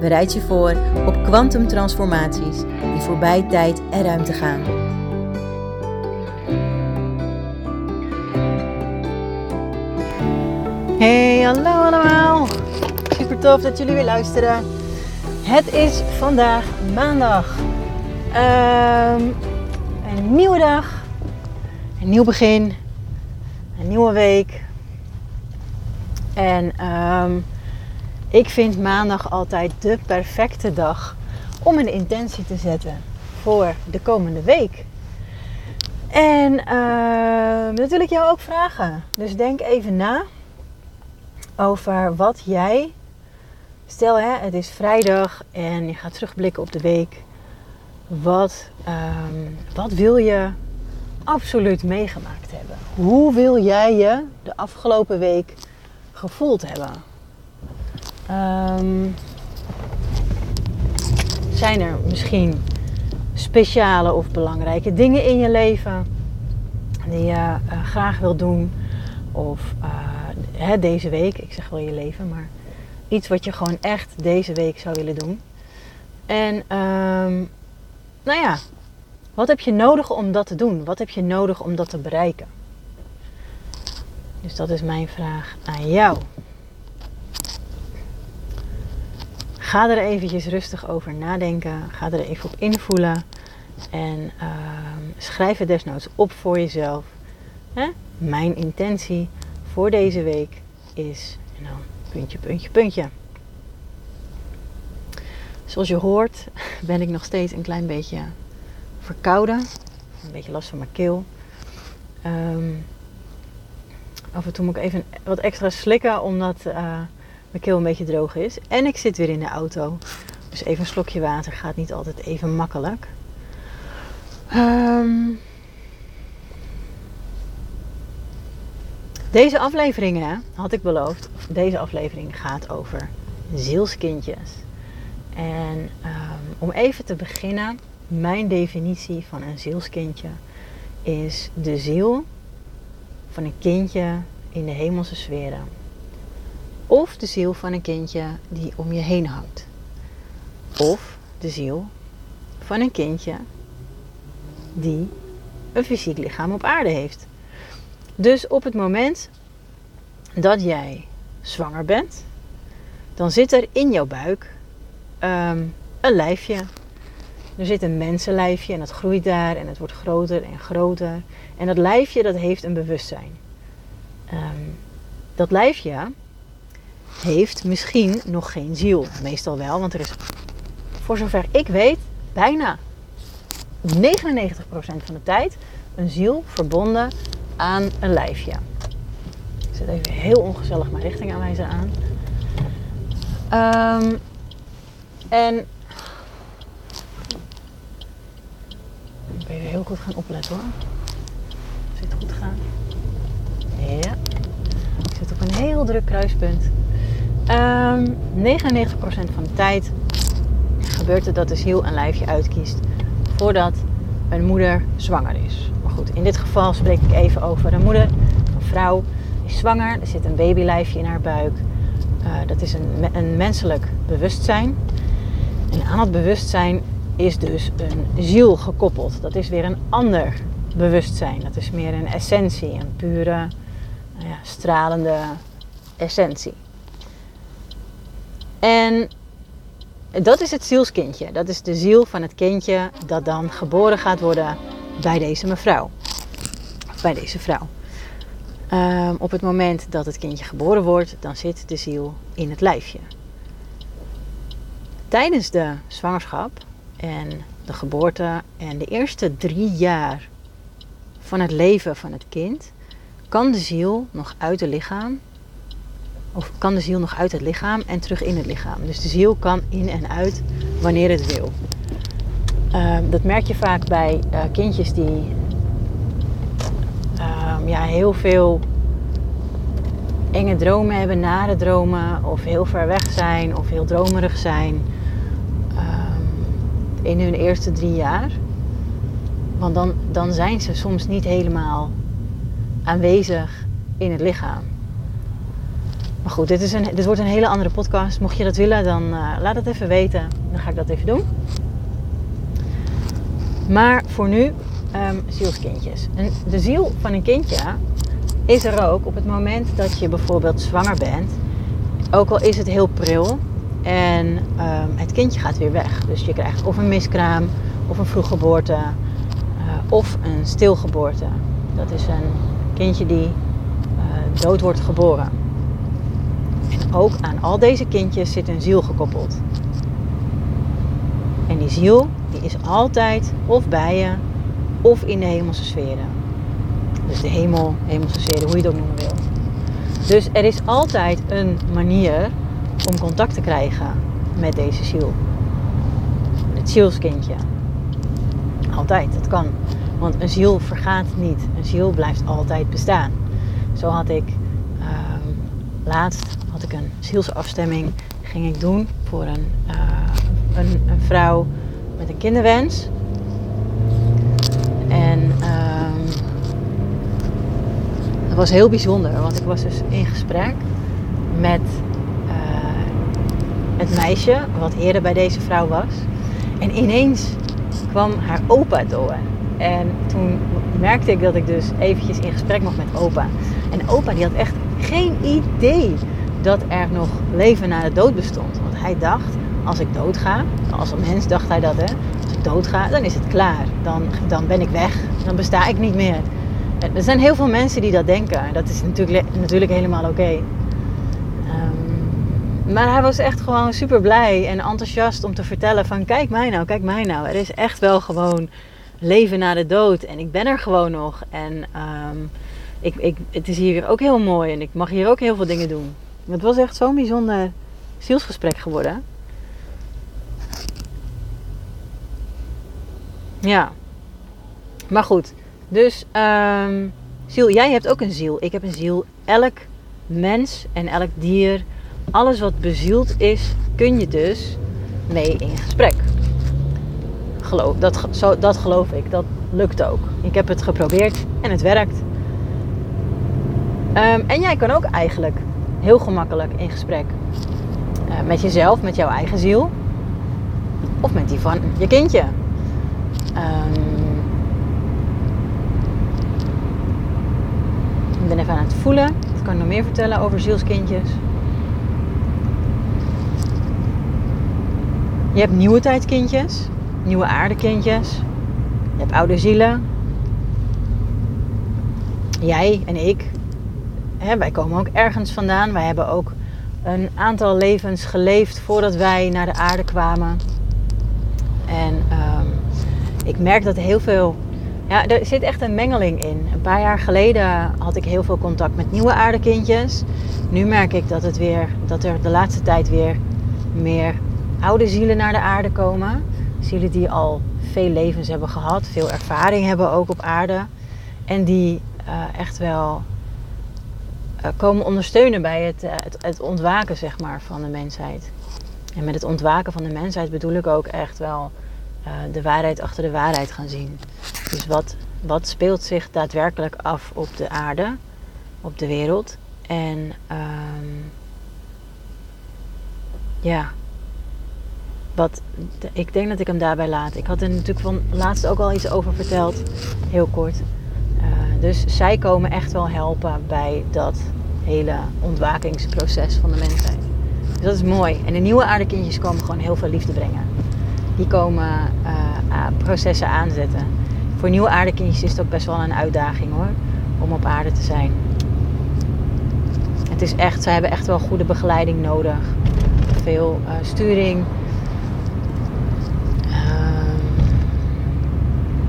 Bereid je voor op kwantumtransformaties die voorbij tijd en ruimte gaan. Hey, hallo allemaal. Super tof dat jullie weer luisteren. Het is vandaag maandag. Ehm, een nieuwe dag. Een nieuw begin. Een nieuwe week. En ehm, ik vind maandag altijd de perfecte dag om een intentie te zetten voor de komende week. En uh, dat wil ik jou ook vragen. Dus denk even na over wat jij. Stel hè, het is vrijdag en je gaat terugblikken op de week. Wat, ehm, wat wil je absoluut meegemaakt hebben? Hoe wil jij je de afgelopen week gevoeld hebben? Um, zijn er misschien speciale of belangrijke dingen in je leven die je uh, graag wil doen? Of uh, hè, deze week, ik zeg wel je leven, maar iets wat je gewoon echt deze week zou willen doen. En um, nou ja, wat heb je nodig om dat te doen? Wat heb je nodig om dat te bereiken? Dus dat is mijn vraag aan jou. Ga er eventjes rustig over nadenken. Ga er even op invoelen. En uh, schrijf het desnoods op voor jezelf. Hè? Mijn intentie voor deze week is. Dan puntje, puntje, puntje. Zoals je hoort ben ik nog steeds een klein beetje verkouden. Een beetje last van mijn keel. Um, af en toe moet ik even wat extra slikken omdat uh, mijn keel een beetje droog is. En ik zit weer in de auto. Dus even een slokje water gaat niet altijd even makkelijk. Um, deze afleveringen had ik beloofd. Deze aflevering gaat over zielskindjes. En um, om even te beginnen, mijn definitie van een zielskindje is de ziel van een kindje in de hemelse sferen. Of de ziel van een kindje die om je heen hangt. Of de ziel van een kindje die een fysiek lichaam op aarde heeft. Dus op het moment dat jij zwanger bent, dan zit er in jouw buik um, een lijfje. Er zit een mensenlijfje en dat groeit daar en het wordt groter en groter. En dat lijfje dat heeft een bewustzijn. Um, dat lijfje heeft misschien nog geen ziel. Meestal wel, want er is, voor zover ik weet, bijna 99% van de tijd een ziel verbonden aan een lijfje. Ik zet even heel ongezellig mijn richtingaanwijzer aan. Um, en ik ben heel goed gaan opletten hoor. Zit goed gaan. Ja. Ik zit op een heel druk kruispunt. Um, 99% van de tijd gebeurt het dat de ziel een lijfje uitkiest voordat een moeder zwanger is. Maar goed, in dit geval spreek ik even over een moeder, een vrouw is zwanger. Er zit een babylijfje in haar buik. Uh, dat is een, een menselijk bewustzijn. En aan het bewustzijn is dus een ziel gekoppeld. Dat is weer een ander bewustzijn. Dat is meer een essentie, een pure, nou ja, stralende essentie. En dat is het zielskindje. Dat is de ziel van het kindje dat dan geboren gaat worden bij deze mevrouw. Bij deze vrouw. Um, op het moment dat het kindje geboren wordt, dan zit de ziel in het lijfje. Tijdens de zwangerschap en de geboorte en de eerste drie jaar van het leven van het kind kan de ziel nog uit het lichaam of kan de ziel nog uit het lichaam en terug in het lichaam. Dus de ziel kan in en uit wanneer het wil. Ehm, dat merk je vaak bij uh, kindjes die ehm, ja, heel veel enge dromen hebben, nare dromen, of heel ver weg zijn, of heel dromerig zijn ehm, in hun eerste drie jaar. Want dan, dan zijn ze soms niet helemaal aanwezig in het lichaam. Maar goed, dit, is een, dit wordt een hele andere podcast. Mocht je dat willen, dan uh, laat het even weten. Dan ga ik dat even doen. Maar voor nu, um, zielskindjes. En de ziel van een kindje is er ook op het moment dat je bijvoorbeeld zwanger bent. Ook al is het heel pril en um, het kindje gaat weer weg. Dus je krijgt of een miskraam, of een vroeggeboorte, uh, of een stilgeboorte. Dat is een kindje die uh, dood wordt geboren. Ook aan al deze kindjes zit een ziel gekoppeld. En die ziel die is altijd of bij je of in de hemelse sferen. Dus de hemel, hemelse sferen, hoe je het ook noemen wil. Dus er is altijd een manier om contact te krijgen met deze ziel. Het zielskindje. Altijd, dat kan. Want een ziel vergaat niet. Een ziel blijft altijd bestaan. Zo had ik uh, laatst ik een zielsafstemming ging ik doen voor een, uh, een, een, vrouw met een kinderwens. En uh, dat was heel bijzonder, want ik was dus in gesprek met uh, het meisje wat eerder bij deze vrouw was. En ineens kwam haar opa door. En toen merkte ik dat ik dus eventjes in gesprek mocht met opa. En opa die had echt geen idee dat er nog leven na de dood bestond. Want hij dacht, als ik doodga, als een mens dacht hij dat hè, als ik doodga, dan is het klaar. Dan, dan ben ik weg, dan besta ik niet meer. Er zijn heel veel mensen die dat denken. Dat is natuurlijk, natuurlijk helemaal oké. Um, maar hij was echt gewoon super blij en enthousiast om te vertellen van kijk mij nou, kijk mij nou. Er is echt wel gewoon leven na de dood. En ik ben er gewoon nog. En um, ik, ik, het is hier ook heel mooi. En ik mag hier ook heel veel dingen doen. Het was echt zo'n bijzonder zielsgesprek geworden. Ja. Maar goed. Dus, um, ziel, jij hebt ook een ziel. Ik heb een ziel. Elk mens en elk dier, alles wat bezield is, kun je dus mee in gesprek geloof, dat, zo, dat geloof ik. Dat lukt ook. Ik heb het geprobeerd en het werkt. Um, en jij kan ook eigenlijk heel gemakkelijk in gesprek uh, met jezelf, met jouw eigen ziel. Of met die van je kindje. Um, ik ben even aan het voelen. Wat kan ik nog meer vertellen over zielskindjes? Je hebt nieuwe tijdskindjes nieuwe aardekindjes. Je hebt oude zielen. Jij en ik. Hè, wij komen ook ergens vandaan. Wij hebben ook een aantal levens geleefd voordat wij naar de aarde kwamen. En um, ik merk dat heel veel. Ja, er zit echt een mengeling in. Een paar jaar geleden had ik heel veel contact met nieuwe aardekindjes. Nu merk ik dat, het weer, dat er de laatste tijd weer meer oude zielen naar de aarde komen. Zielen die al veel levens hebben gehad, veel ervaring hebben ook op aarde. En die uh, echt wel komen ondersteunen bij het, uh, het, het, ontwaken zeg maar, van de mensheid. En met het ontwaken van de mensheid bedoel ik ook echt wel de waarheid achter de waarheid gaan zien. Dus wat, wat speelt zich daadwerkelijk af op de aarde, op de wereld. En um, ja, wat, ik denk dat ik hem daarbij laat. Ik had er natuurlijk van laatst ook al iets over verteld, heel kort. Dus zij komen echt wel helpen bij dat hele ontwakingsproces van de mensheid. Dus dat is mooi. En de nieuwe aardekindjes komen gewoon heel veel liefde brengen. Die komen uh, processen aanzetten. Voor nieuwe aardekindjes is het ook best wel een uitdaging hoor, om op aarde te zijn. Het is echt, ze hebben echt wel goede begeleiding nodig. Veel uh, sturing,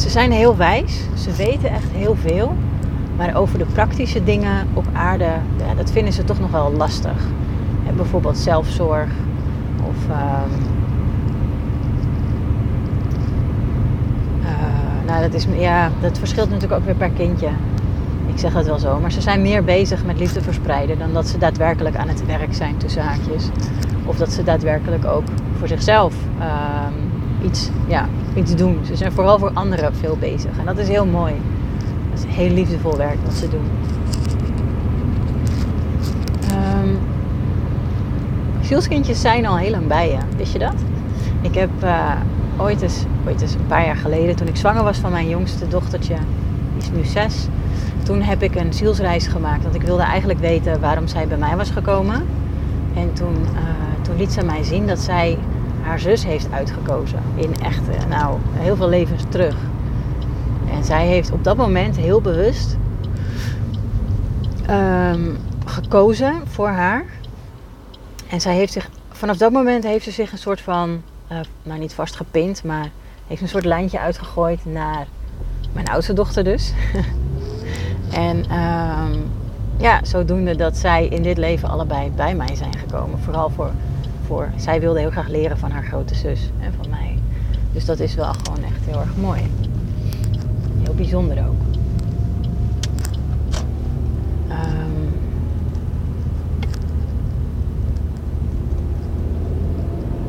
Ze zijn heel wijs, ze weten echt heel veel. Maar over de praktische dingen op aarde, ja, dat vinden ze toch nog wel lastig. bijvoorbeeld zelfzorg of ehm, eh, nou, dat, is, ja, dat verschilt natuurlijk ook weer per kindje. Ik zeg dat wel zo. Maar ze zijn meer bezig met liefde verspreiden dan dat ze daadwerkelijk aan het werk zijn tussen haakjes. Of dat ze daadwerkelijk ook voor zichzelf ehm, iets, ja, iets doen. Ze zijn vooral voor anderen veel bezig. En dat is heel mooi. Is heel liefdevol werk wat ze doen. Um, zielskindjes zijn al heel lang bij je. Wist je dat? Ik heb uh, ooit, eens, ooit eens een paar jaar geleden, toen ik zwanger was van mijn jongste dochtertje, die is nu zes. Toen heb ik een zielsreis gemaakt. Want ik wilde eigenlijk weten waarom zij bij mij was gekomen. En toen, uh, toen liet ze mij zien dat zij haar zus heeft uitgekozen. In echt, nou, heel veel levens terug. En zij heeft op dat moment heel bewust um, gekozen voor haar. En zij heeft zich, vanaf dat moment heeft ze zich een soort van, uh, nou niet vastgepind, maar heeft een soort lijntje uitgegooid naar mijn oudste dochter dus. en um, ja, zodoende dat zij in dit leven allebei bij mij zijn gekomen. Vooral voor, voor, zij wilde heel graag leren van haar grote zus en van mij. Dus dat is wel gewoon echt heel erg mooi. Bijzonder ook. Um,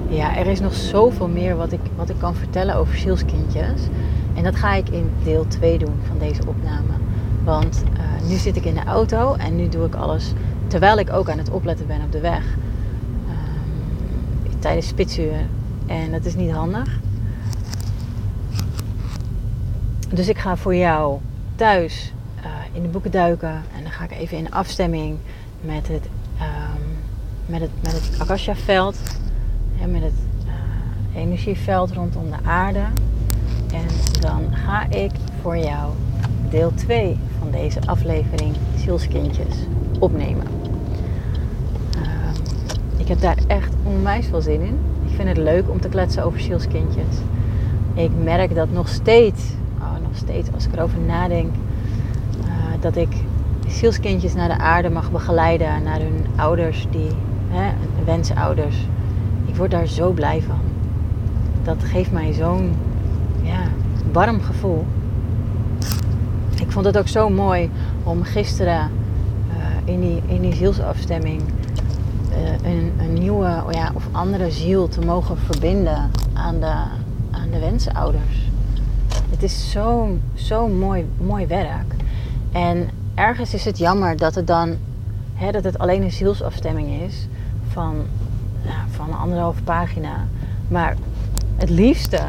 ja, er is nog zoveel meer wat ik, wat ik kan vertellen over zielskindjes. En dat ga ik in deel 2 doen van deze opname. Want uh, nu zit ik in de auto en nu doe ik alles terwijl ik ook aan het opletten ben op de weg. Um, tijdens spitsuur. En dat is niet handig. Dus ik ga voor jou thuis uh, in de boeken duiken. En dan ga ik even in afstemming met het, um, met het, met het Akasha-veld. En met het uh, energieveld rondom de aarde. En dan ga ik voor jou deel 2 van deze aflevering Zielskindjes opnemen. Uh, ik heb daar echt onwijs veel zin in. Ik vind het leuk om te kletsen over zielskindjes. Ik merk dat nog steeds, steeds als ik erover nadenk, uh, dat ik zielskindjes naar de aarde mag begeleiden, naar hun ouders, die hè, wensouders. Ik word daar zo blij van. Dat geeft mij zo'n ja, warm gevoel ik vond het ook zo mooi om gisteren uh, in, die, in die zielsafstemming uh, een, een, nieuwe ja, of andere ziel te mogen verbinden aan de, aan de wensouders. Het is zo'n zo mooi, mooi werk. En ergens is het jammer dat het dan hè, dat het alleen een zielsafstemming is van, ja, van pagina. Maar het liefste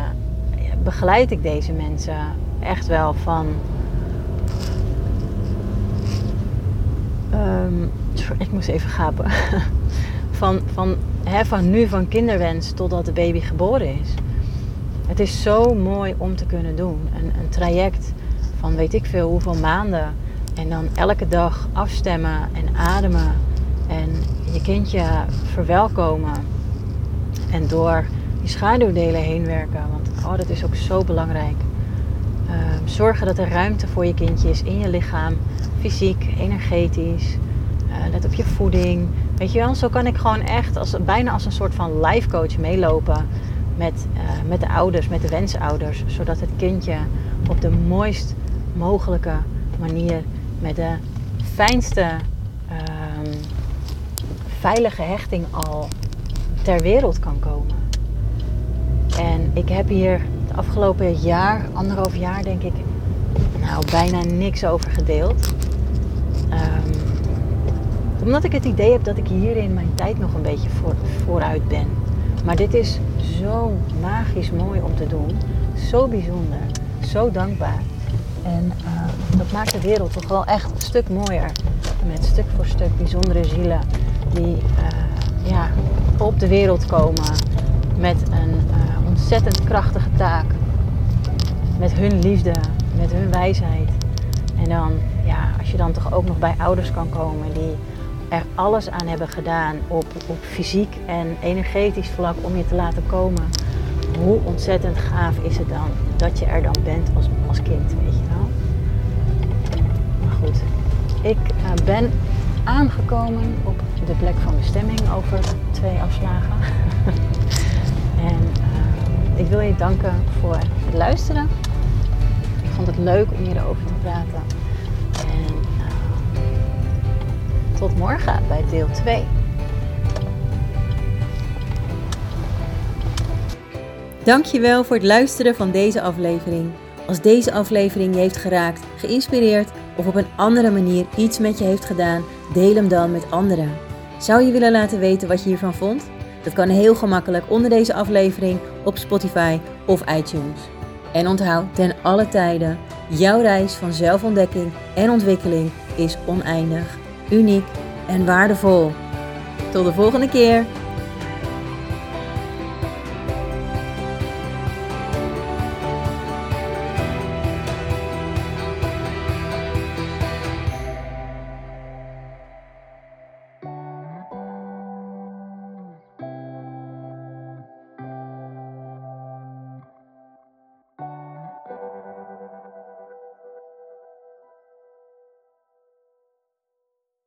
begeleid ik deze mensen echt wel van Um, ik moest even gapen. van, van, hè, van nu van kinderwens totdat de baby geboren is. Het is zo mooi om te kunnen doen. Een, een traject van weet ik veel hoeveel maanden. En dan elke dag afstemmen en ademen. En je kindje verwelkomen. En door die schaduwdelen heen werken. Want oh, dat is ook zo belangrijk. Uh, zorgen dat er ruimte voor je kindje is in je lichaam fysiek, energetisch. Uh, let op je voeding. Weet je wel, zo kan ik gewoon echt als, bijna als een soort van life coach meelopen met, uh, met de ouders, met de wensouders. Zodat het kindje op de mooist mogelijke manier met de fijnste uh, veilige hechting al ter wereld kan komen. En ik heb hier het afgelopen jaar, anderhalf jaar denk ik, nou bijna niks over gedeeld. Um, omdat ik het idee heb dat ik hierin mijn tijd nog een beetje voor, vooruit ben. Maar dit is zo magisch mooi om te doen. Zo bijzonder. Zo dankbaar. En uh, dat maakt de wereld toch wel echt een stuk mooier. Met stuk voor stuk bijzondere zielen die uh, ja, op de wereld komen met een uh, ontzettend krachtige taak. Met hun liefde, met hun wijsheid. En dan ja, als je dan toch ook nog bij ouders kan komen die er alles aan hebben gedaan op, op fysiek en energetisch vlak om je te laten komen. Hoe ontzettend gaaf is het dan dat je er dan bent als, als kind, weet je wel. Maar goed, ik uh, ben aangekomen op de plek van bestemming over twee afslagen. en uh, ik wil je danken voor het luisteren. Ik vond het leuk om hierover te praten. Tot morgen bij deel 2. Dankjewel voor het luisteren van deze aflevering. Als deze aflevering je heeft geraakt, geïnspireerd of op een andere manier iets met je heeft gedaan, deel hem dan met anderen. Zou je willen laten weten wat je hiervan vond? Dat kan heel gemakkelijk onder deze aflevering op Spotify of iTunes. En onthoud ten alle tijden, jouw reis van zelfontdekking en ontwikkeling is oneindig, uniek en waardevol. Tot de volgende keer!